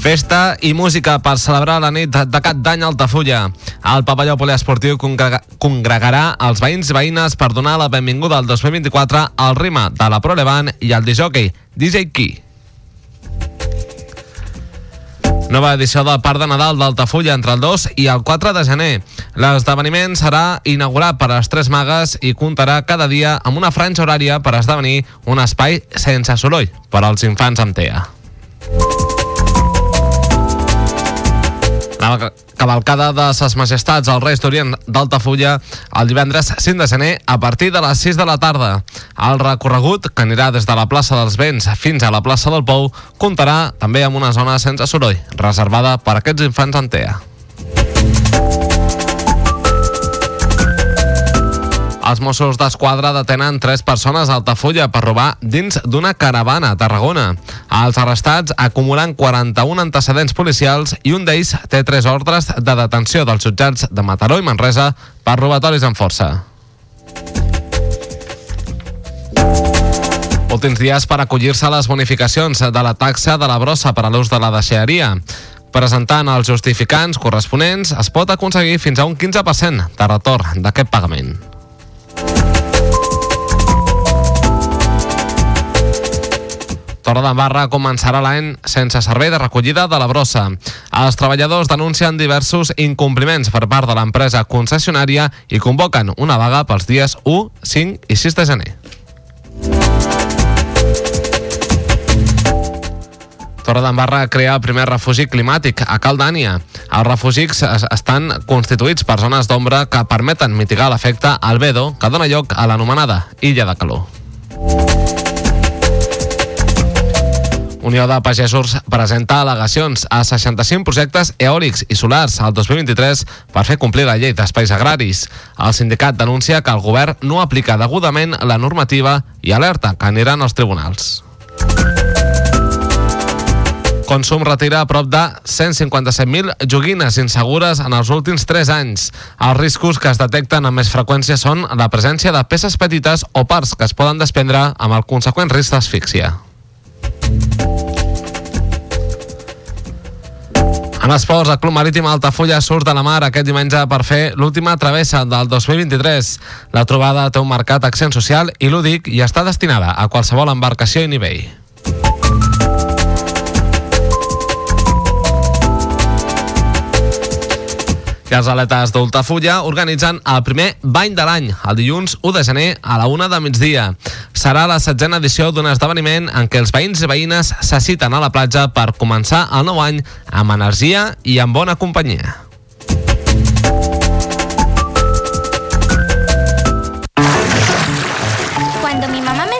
Festa i música per celebrar la nit de cap d'any a Altafulla. El pavelló poliesportiu congrega congregarà els veïns i veïnes per donar la benvinguda al 2024 al Rima de la Pro Levant i al disjockey DJ Key. Nova edició del Parc de Nadal d'Altafulla entre el 2 i el 4 de gener. L'esdeveniment serà inaugurat per les Tres Magues i comptarà cada dia amb una franja horària per esdevenir un espai sense soroll per als infants amb TEA. La cavalcada de ses majestats als Reis d'Orient d'Altafulla el divendres 5 de gener a partir de les 6 de la tarda. El recorregut, que anirà des de la plaça dels Vents fins a la plaça del Pou, comptarà també amb una zona sense soroll, reservada per a aquests infants en TEA. Els Mossos d'Esquadra detenen tres persones a Altafulla per robar dins d'una caravana a Tarragona. Els arrestats acumulen 41 antecedents policials i un d'ells té tres ordres de detenció dels jutjats de Mataró i Manresa per robatoris en força. Últims dies per acollir-se a les bonificacions de la taxa de la brossa per a l'ús de la deixeria. Presentant els justificants corresponents, es pot aconseguir fins a un 15% de retorn d'aquest pagament. Torredembarra començarà l'any sense servei de recollida de la brossa. Els treballadors denuncien diversos incompliments per part de l'empresa concessionària i convoquen una vaga pels dies 1, 5 i 6 de gener. Torredembarra crea el primer refugi climàtic a Caldània. Els refugis estan constituïts per zones d'ombra que permeten mitigar l'efecte albedo que dona lloc a l'anomenada Illa de Calor. Unió de Pagesos presenta al·legacions a 65 projectes eòlics i solars al 2023 per fer complir la llei d'espais agraris. El sindicat denuncia que el govern no aplica degudament la normativa i alerta que aniran als tribunals. Consum retira a prop de 157.000 joguines insegures en els últims 3 anys. Els riscos que es detecten amb més freqüència són la presència de peces petites o parts que es poden desprendre amb el conseqüent risc d'asfíxia. En esports, el Club Marítim Altafulla surt de la mar aquest diumenge per fer l'última travessa del 2023. La trobada té un marcat accent social i lúdic i està destinada a qualsevol embarcació i nivell. I els atletes d'Ultafulla organitzen el primer bany de l'any, el dilluns 1 de gener a la una de migdia. Serà la setzena edició d'un esdeveniment en què els veïns i veïnes se citen a la platja per començar el nou any amb energia i amb bona companyia. Cuando mi mamá me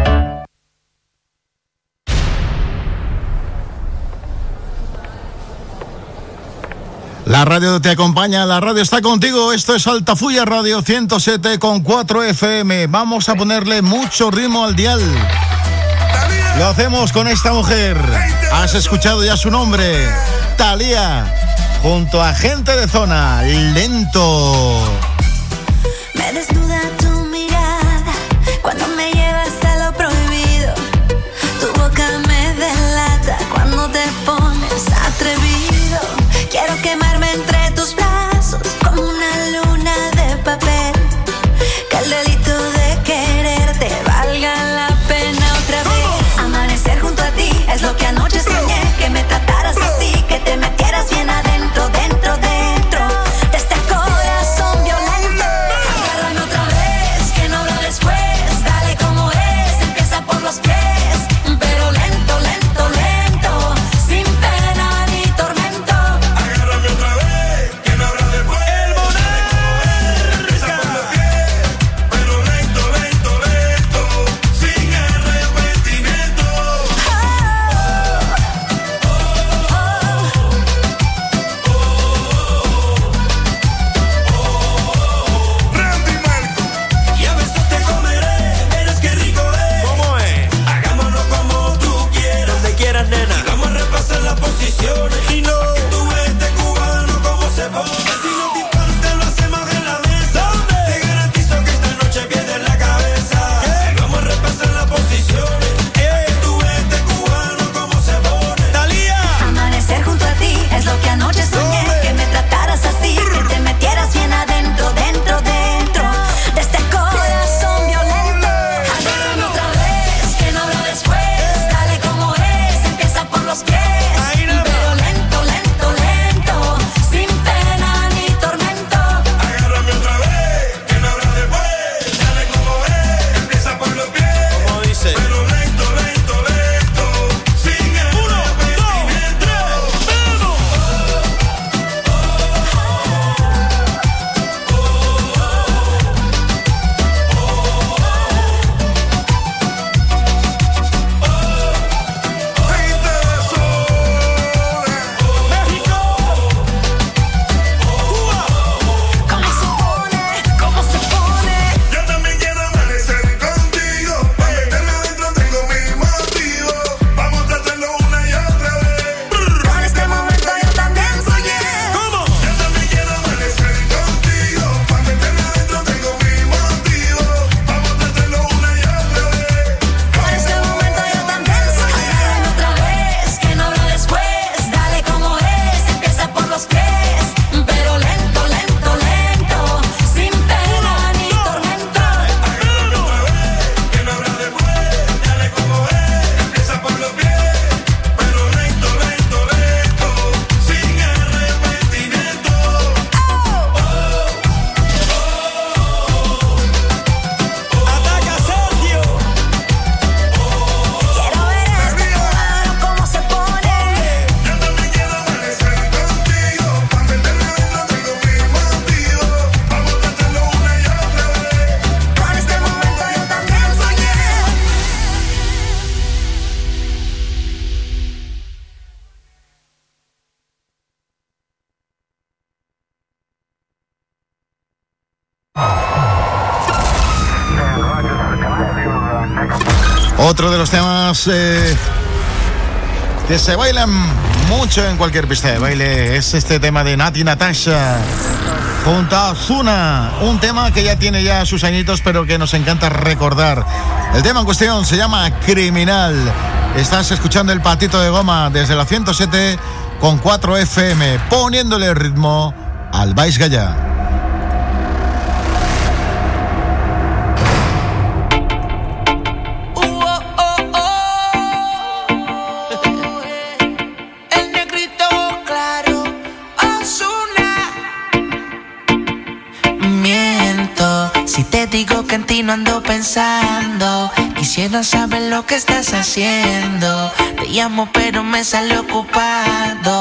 La radio te acompaña, la radio está contigo. Esto es Altafulla Radio 107 con 4 FM. Vamos a ponerle mucho ritmo al dial. Lo hacemos con esta mujer. Has escuchado ya su nombre, Talía, junto a gente de zona, lento. Los temas eh, que se bailan mucho en cualquier pista de baile es este tema de Nati Natasha junto a Zuna, un tema que ya tiene ya sus añitos pero que nos encanta recordar. El tema en cuestión se llama Criminal. Estás escuchando el patito de goma desde la 107 con 4 FM, poniéndole ritmo al Vais Gallá. Digo que en ti no ando pensando. Quisiera saber lo que estás haciendo. Te llamo, pero me sale ocupado.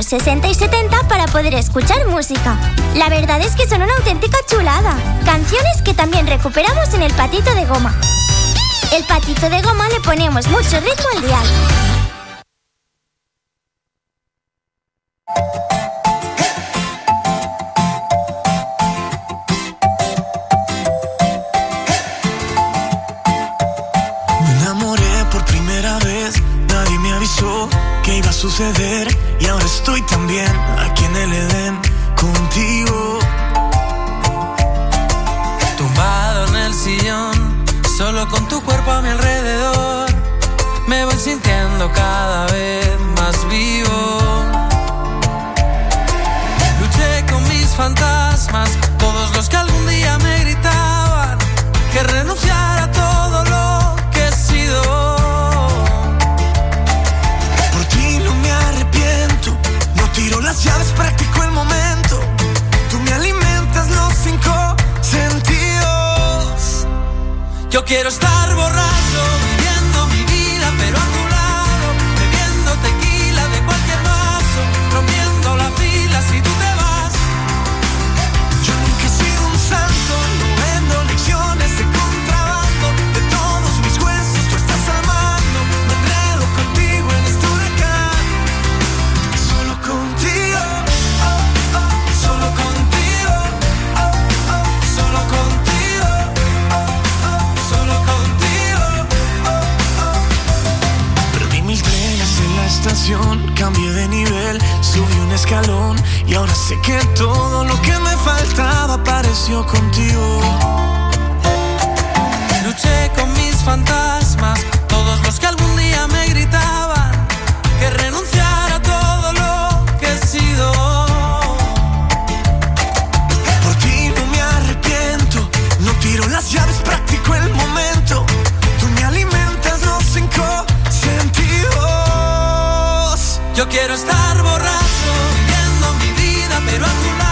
Años 60 y 70 para poder escuchar música. La verdad es que son una auténtica chulada. Canciones que también recuperamos en el patito de goma. El patito de goma le ponemos mucho ritmo al dial. Con tu cuerpo a mi alrededor, me voy sintiendo cada vez más vivo. Luché con mis fantasmas, todos los que Yo quiero estar borracho, y ahora sé que todo lo que me faltaba apareció contigo. Luché con mis fantasmas, todos los que algún día me gritaban que renunciara a todo lo que he sido. Por ti no me arrepiento, no tiro las llaves, practico el momento. Tú me alimentas los cinco sentidos. Yo quiero estar mi める諦め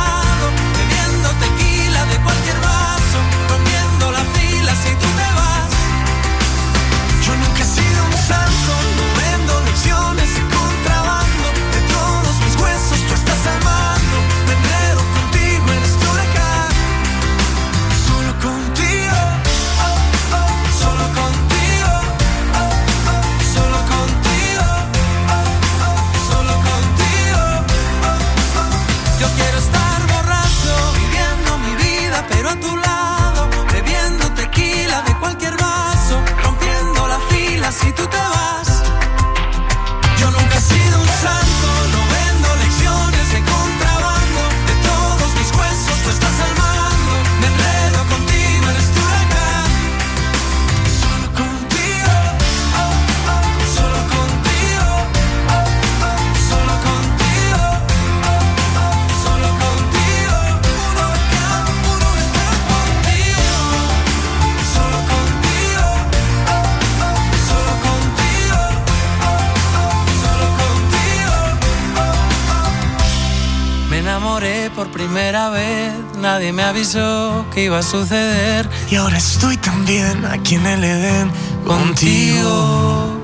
que iba a suceder. y ahora estoy también aquí en el Edén contigo. Contigo.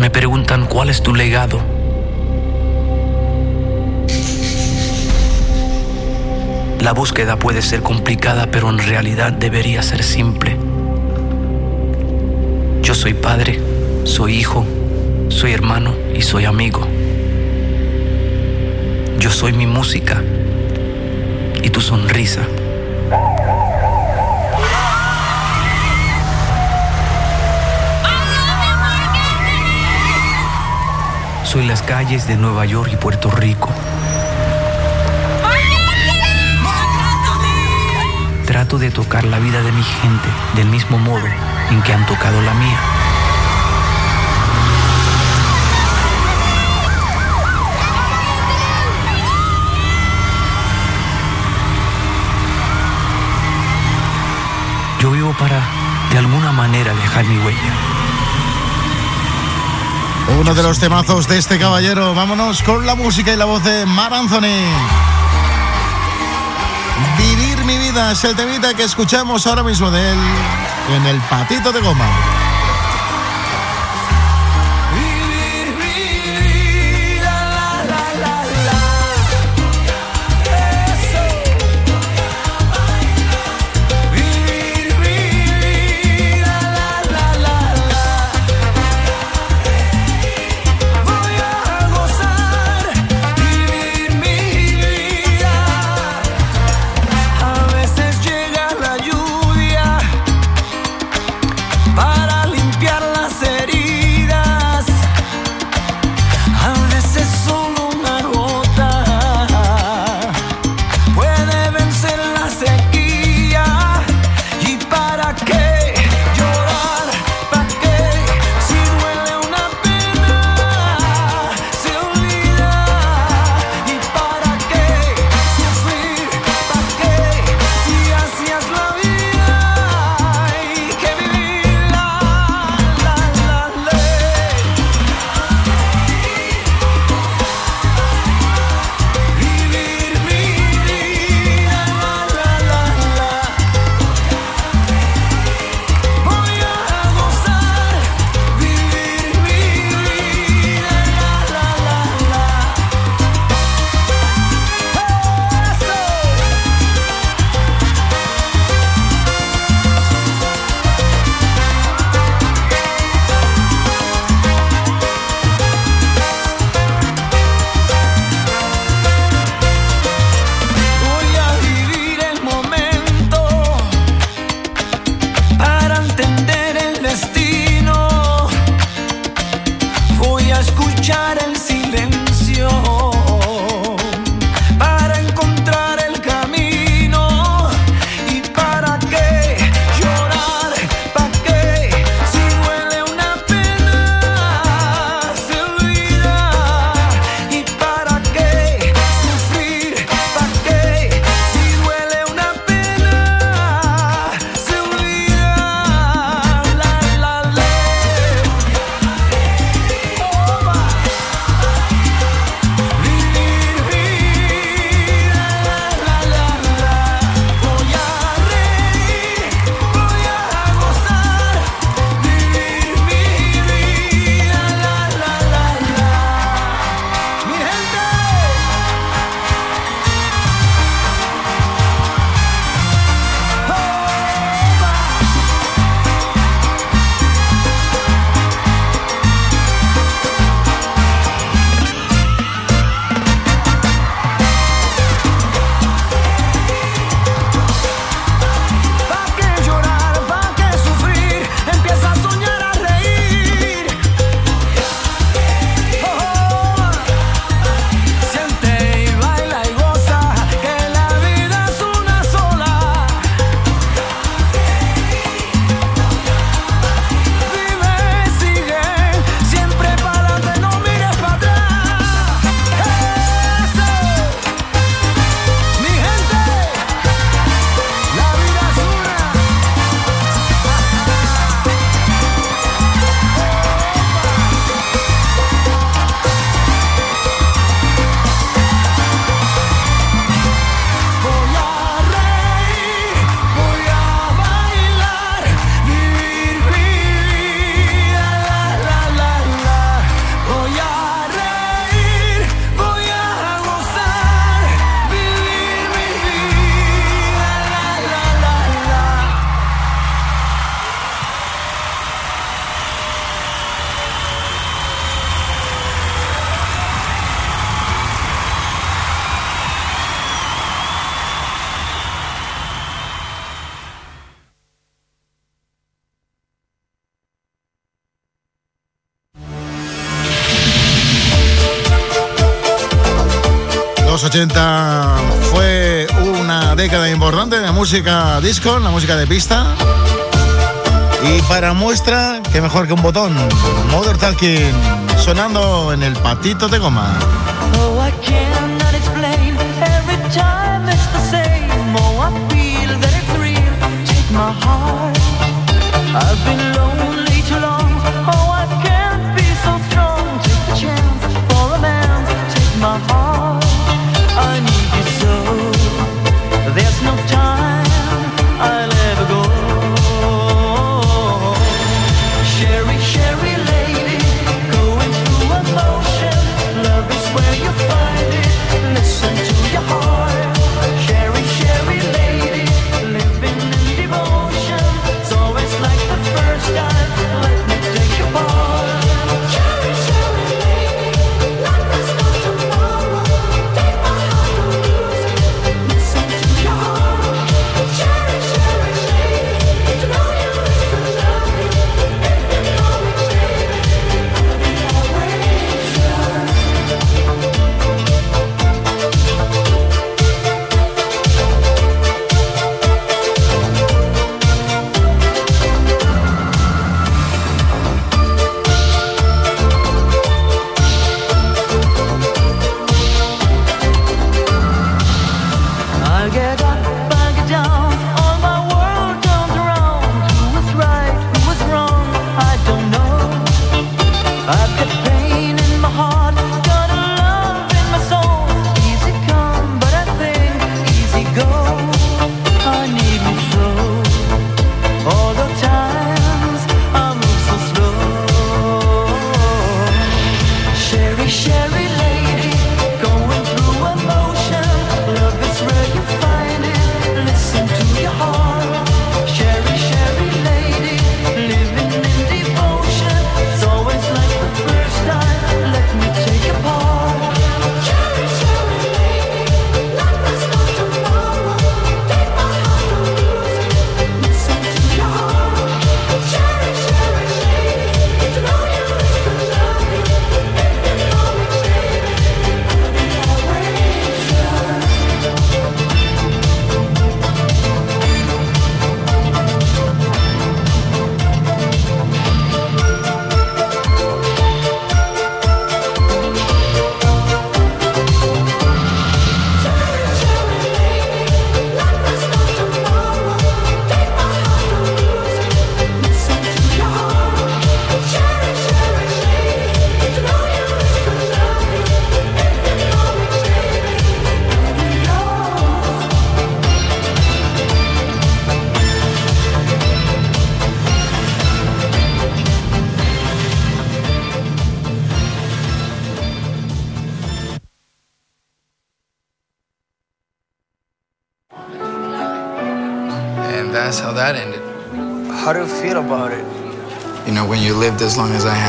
Me preguntan cuál es tu legado. La búsqueda puede ser complicada, pero en realidad debería ser simple. Yo soy padre, soy hijo, soy hermano y soy amigo. Yo soy mi música y tu sonrisa. Soy las calles de Nueva York y Puerto Rico. Trato de tocar la vida de mi gente del mismo modo en que han tocado la mía. Dejar mi huella. Uno de los temazos de este caballero. Vámonos con la música y la voz de Mar Anthony. Vivir mi vida es el temita que escuchamos ahora mismo de él en el patito de goma. 80 fue una década importante de música disco, la música de pista. Y para muestra, que mejor que un botón, Mother Talking sonando en el patito de goma. Oh,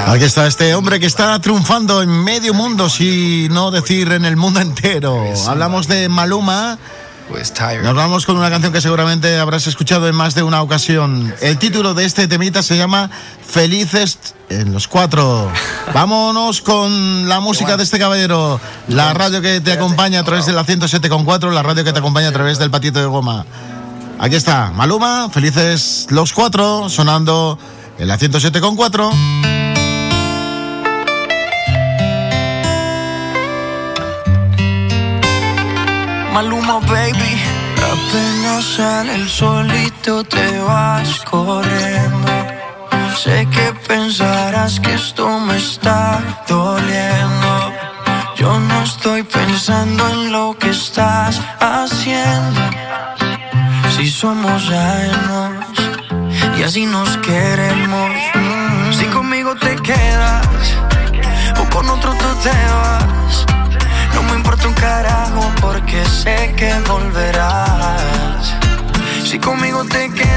Aquí está este hombre que está triunfando en medio mundo, si no decir en el mundo entero. Hablamos de Maluma. Nos vamos con una canción que seguramente habrás escuchado en más de una ocasión. El título de este temita se llama Felices en los cuatro. Vámonos con la música de este caballero. La radio que te acompaña a través de la 107.4, la radio que te acompaña a través del patito de goma. Aquí está, Maluma, Felices los cuatro, sonando en la 107.4. Maluma, baby. Apenas sale el solito te vas corriendo. Sé que pensarás que esto me está doliendo. Yo no estoy pensando en lo que estás haciendo. Si somos ajenos y así nos queremos. Si conmigo te quedas o con otro tú te vas. No me importa un carajo porque sé que volverás. Si conmigo te quedas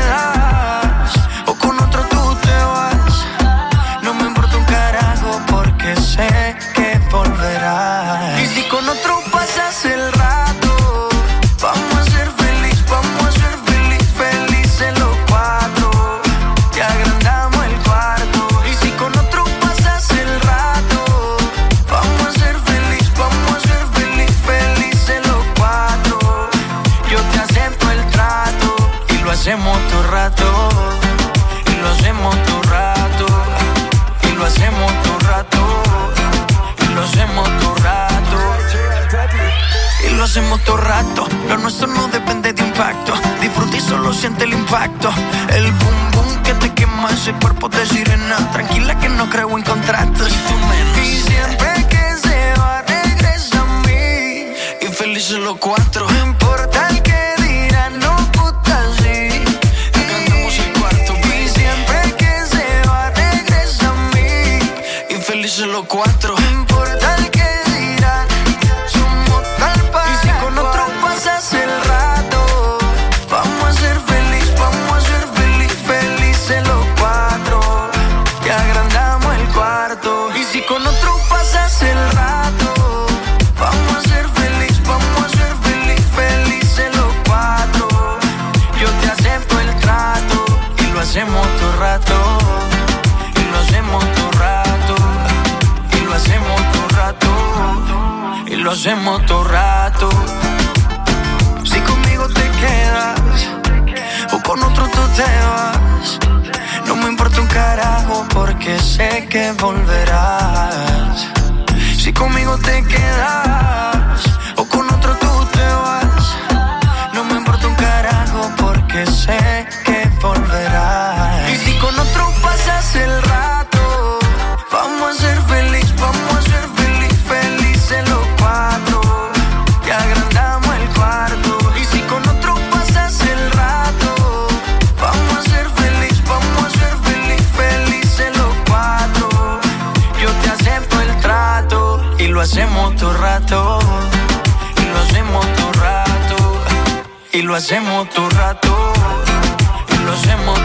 volverás. Si conmigo te quedas o con otro tú te vas. No me importa un carajo porque sé que volverás. Y si con otro pasas el Y lo hacemos todo rato. Y lo hacemos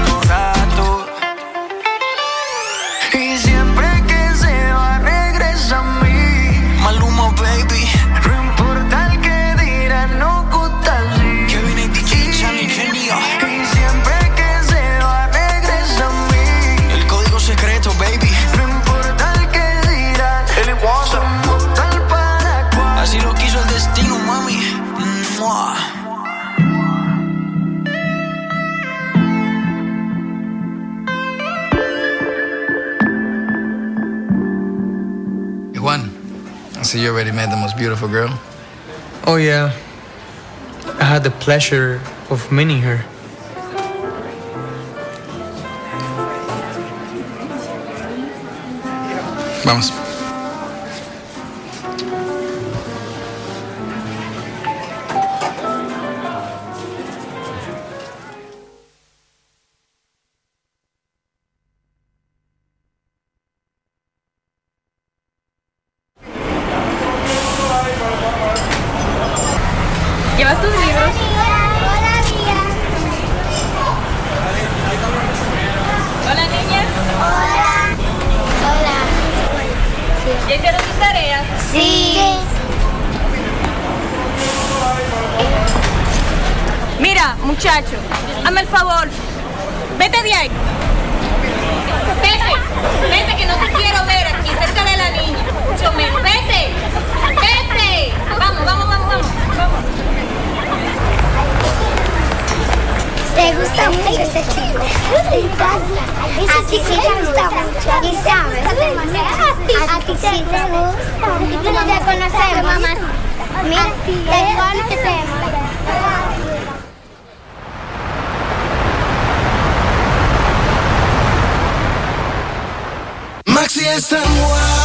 already met the most beautiful girl. Oh, yeah. I had the pleasure of meeting her. Vamos. Hazme el favor. Vete de ahí. Vete. Vete que no te quiero ver aquí cerca de la niña. Mucho menos. Vete. Vete. Vamos, vamos, vamos, vamos. Vamos. Le gusta mucho este chico. A ti sí te gusta mucho. Y sabes, a ti sí te gusta. Tú no te conoces, mamá. Mira, te conoces. laisse-moi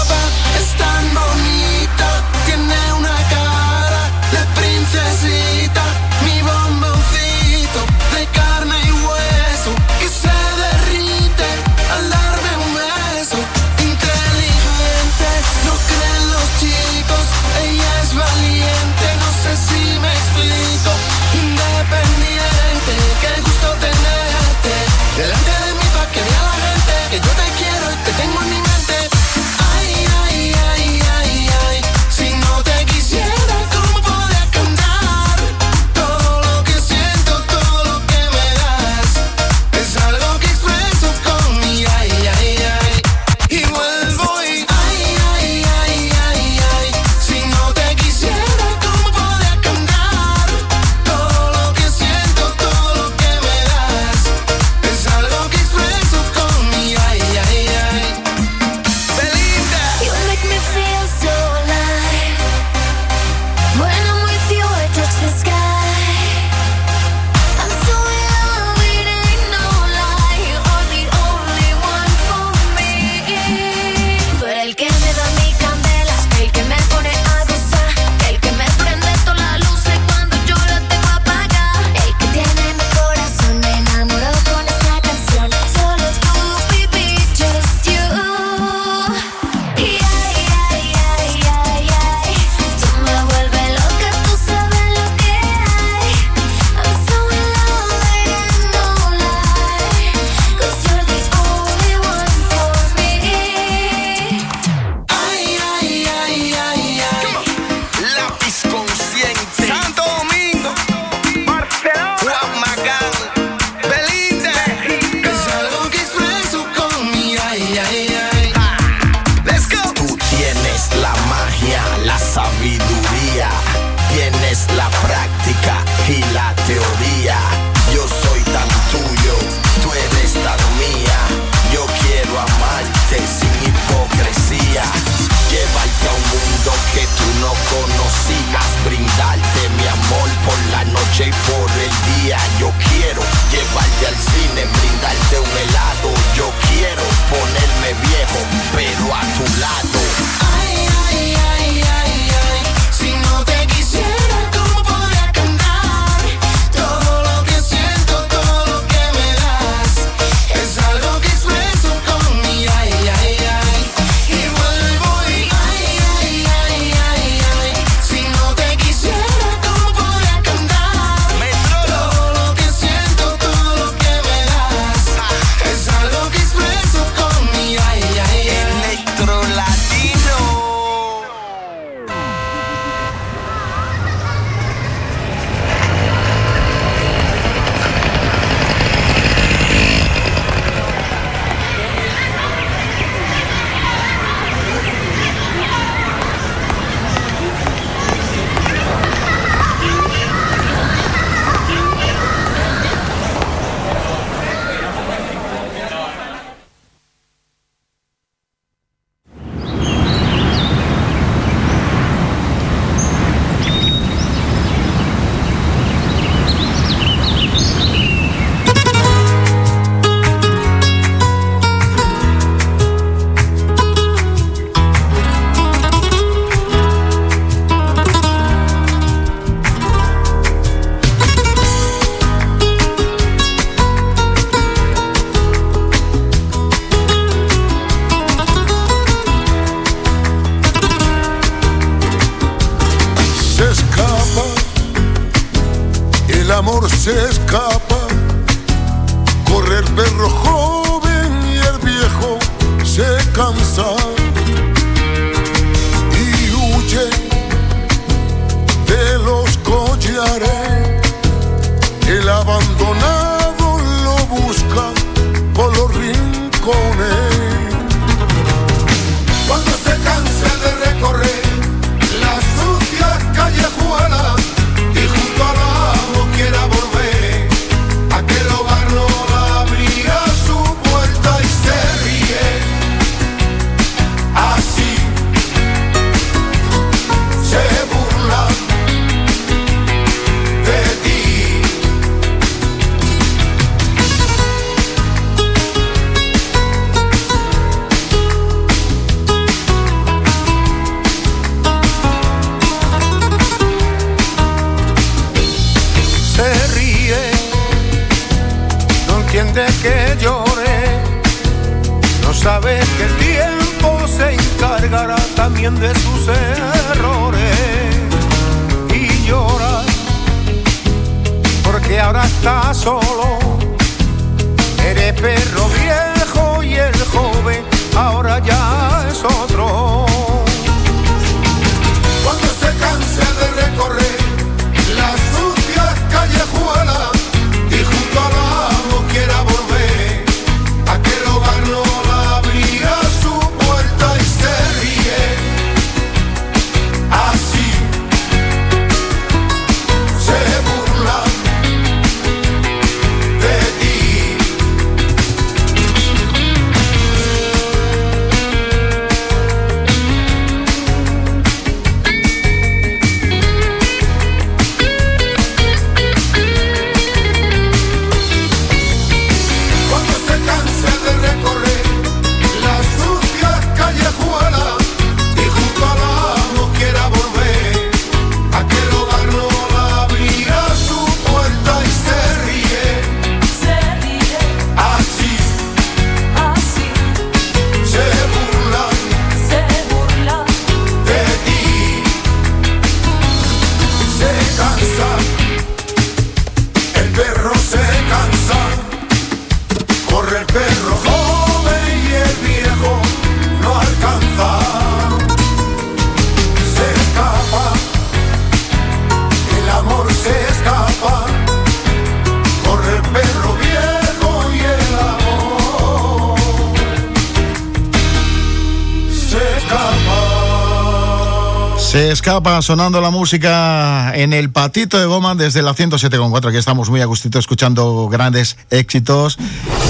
Se escapa sonando la música en el patito de goma desde la 107.4. Aquí estamos muy a gustito escuchando grandes éxitos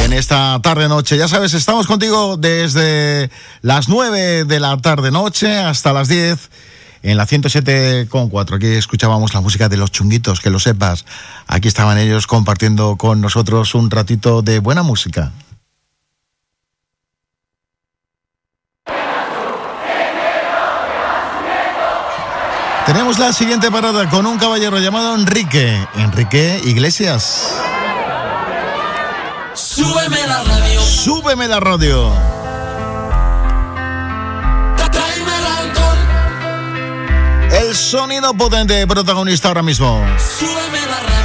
en esta tarde-noche. Ya sabes, estamos contigo desde las 9 de la tarde-noche hasta las 10 en la 107.4. Aquí escuchábamos la música de los chunguitos, que lo sepas. Aquí estaban ellos compartiendo con nosotros un ratito de buena música. Tenemos la siguiente parada con un caballero llamado Enrique. Enrique Iglesias. Súbeme la radio. Súbeme la radio. Tráeme el alcohol. El sonido potente protagonista ahora mismo. Súbeme la radio.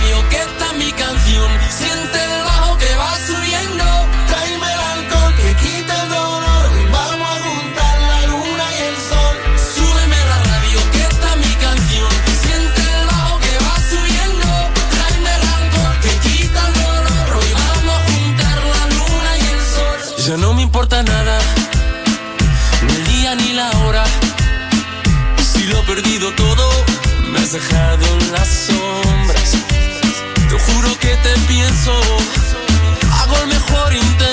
dejado en las sombras. Te juro que te pienso, hago el mejor intento.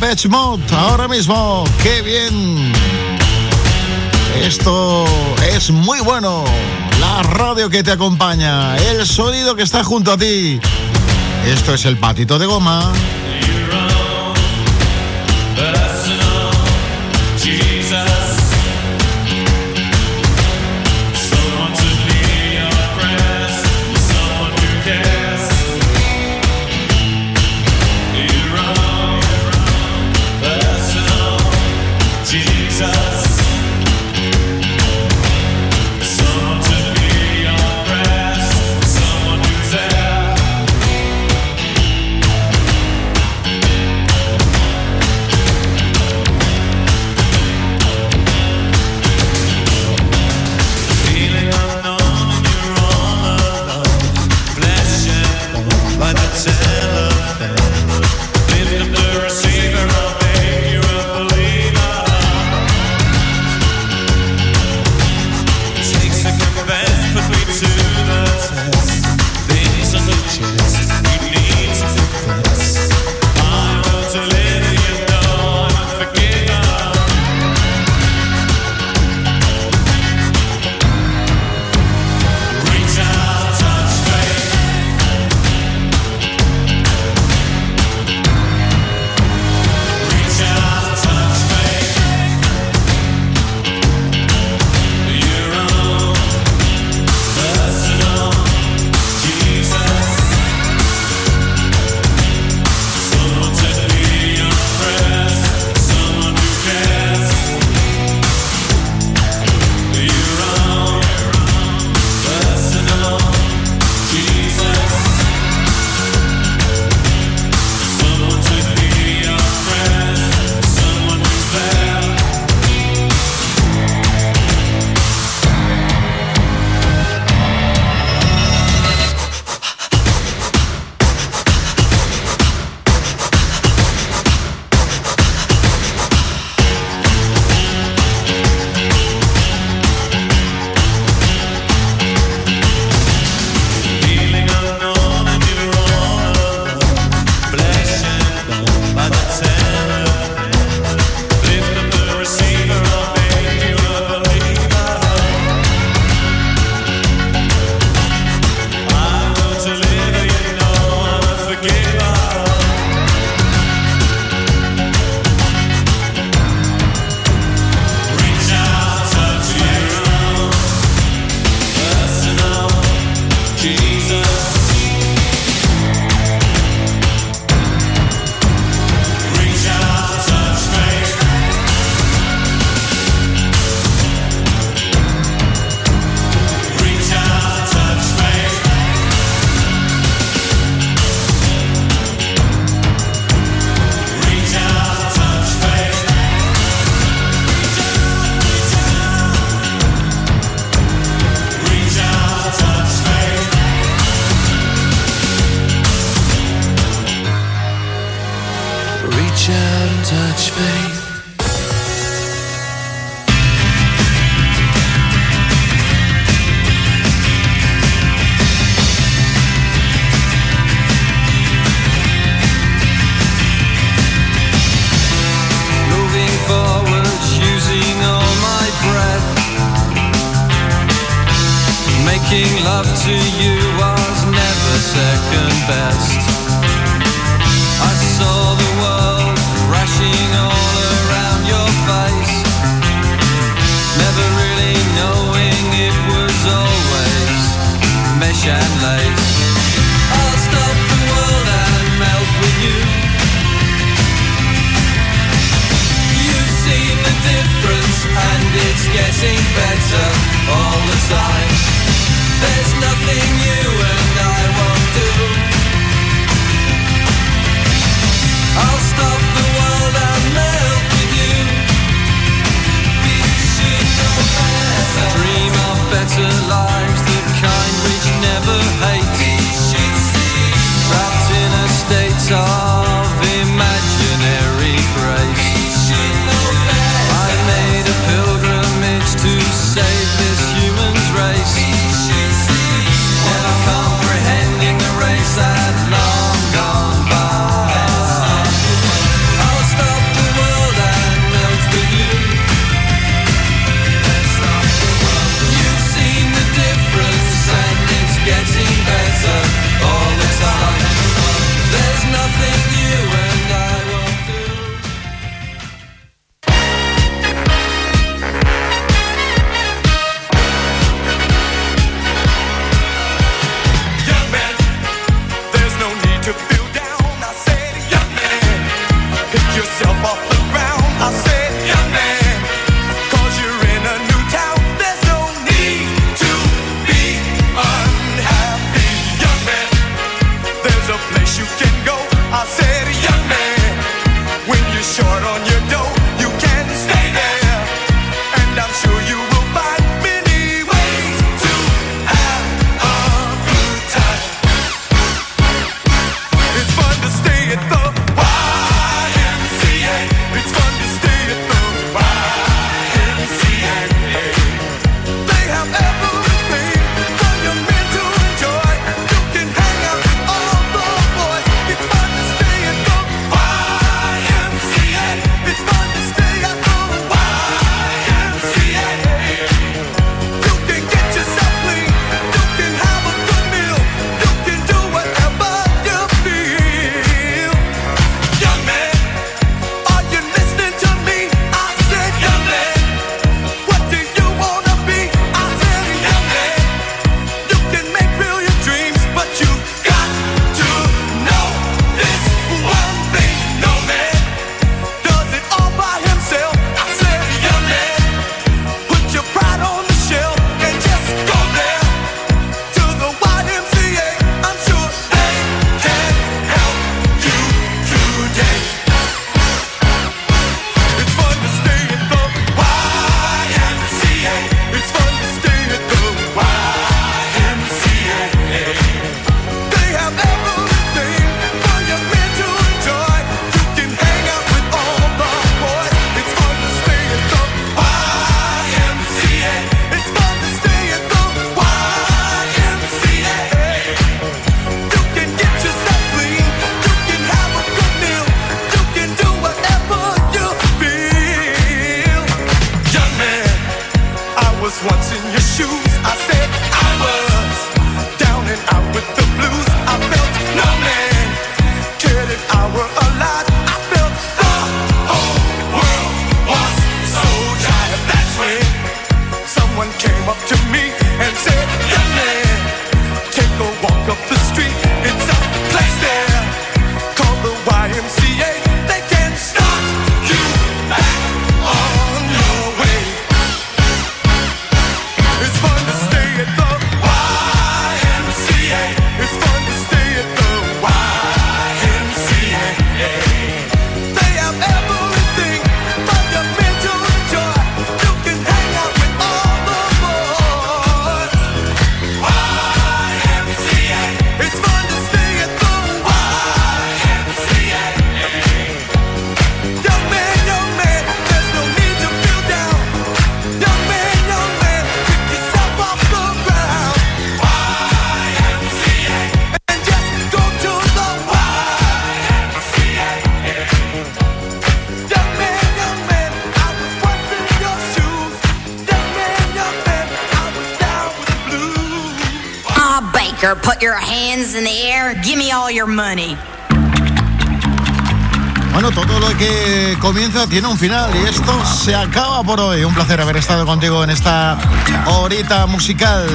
Depeche ahora mismo. ¡Qué bien! Esto es muy bueno. La radio que te acompaña, el sonido que está junto a ti. Esto es el patito de goma all the time. Comienza tiene un final y esto se acaba por hoy. Un placer haber estado contigo en esta horita musical.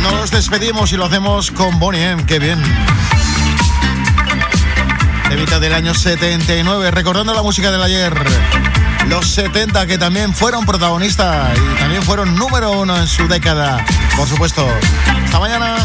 Nos despedimos y lo hacemos con Bonnie M. Qué bien. Evita del año 79, recordando la música del ayer. Los 70 que también fueron protagonistas y también fueron número uno en su década. Por supuesto. Hasta mañana.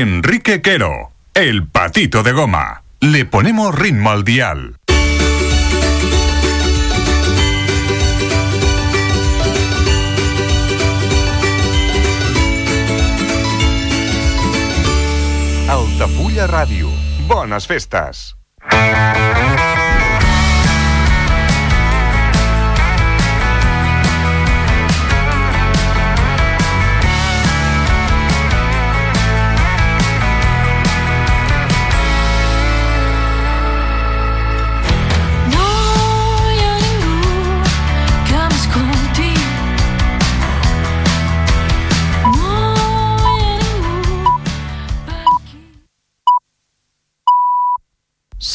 Enrique Quero, el patito de goma. Le ponemos ritmo al dial. Altafulla Radio. Bones Festas.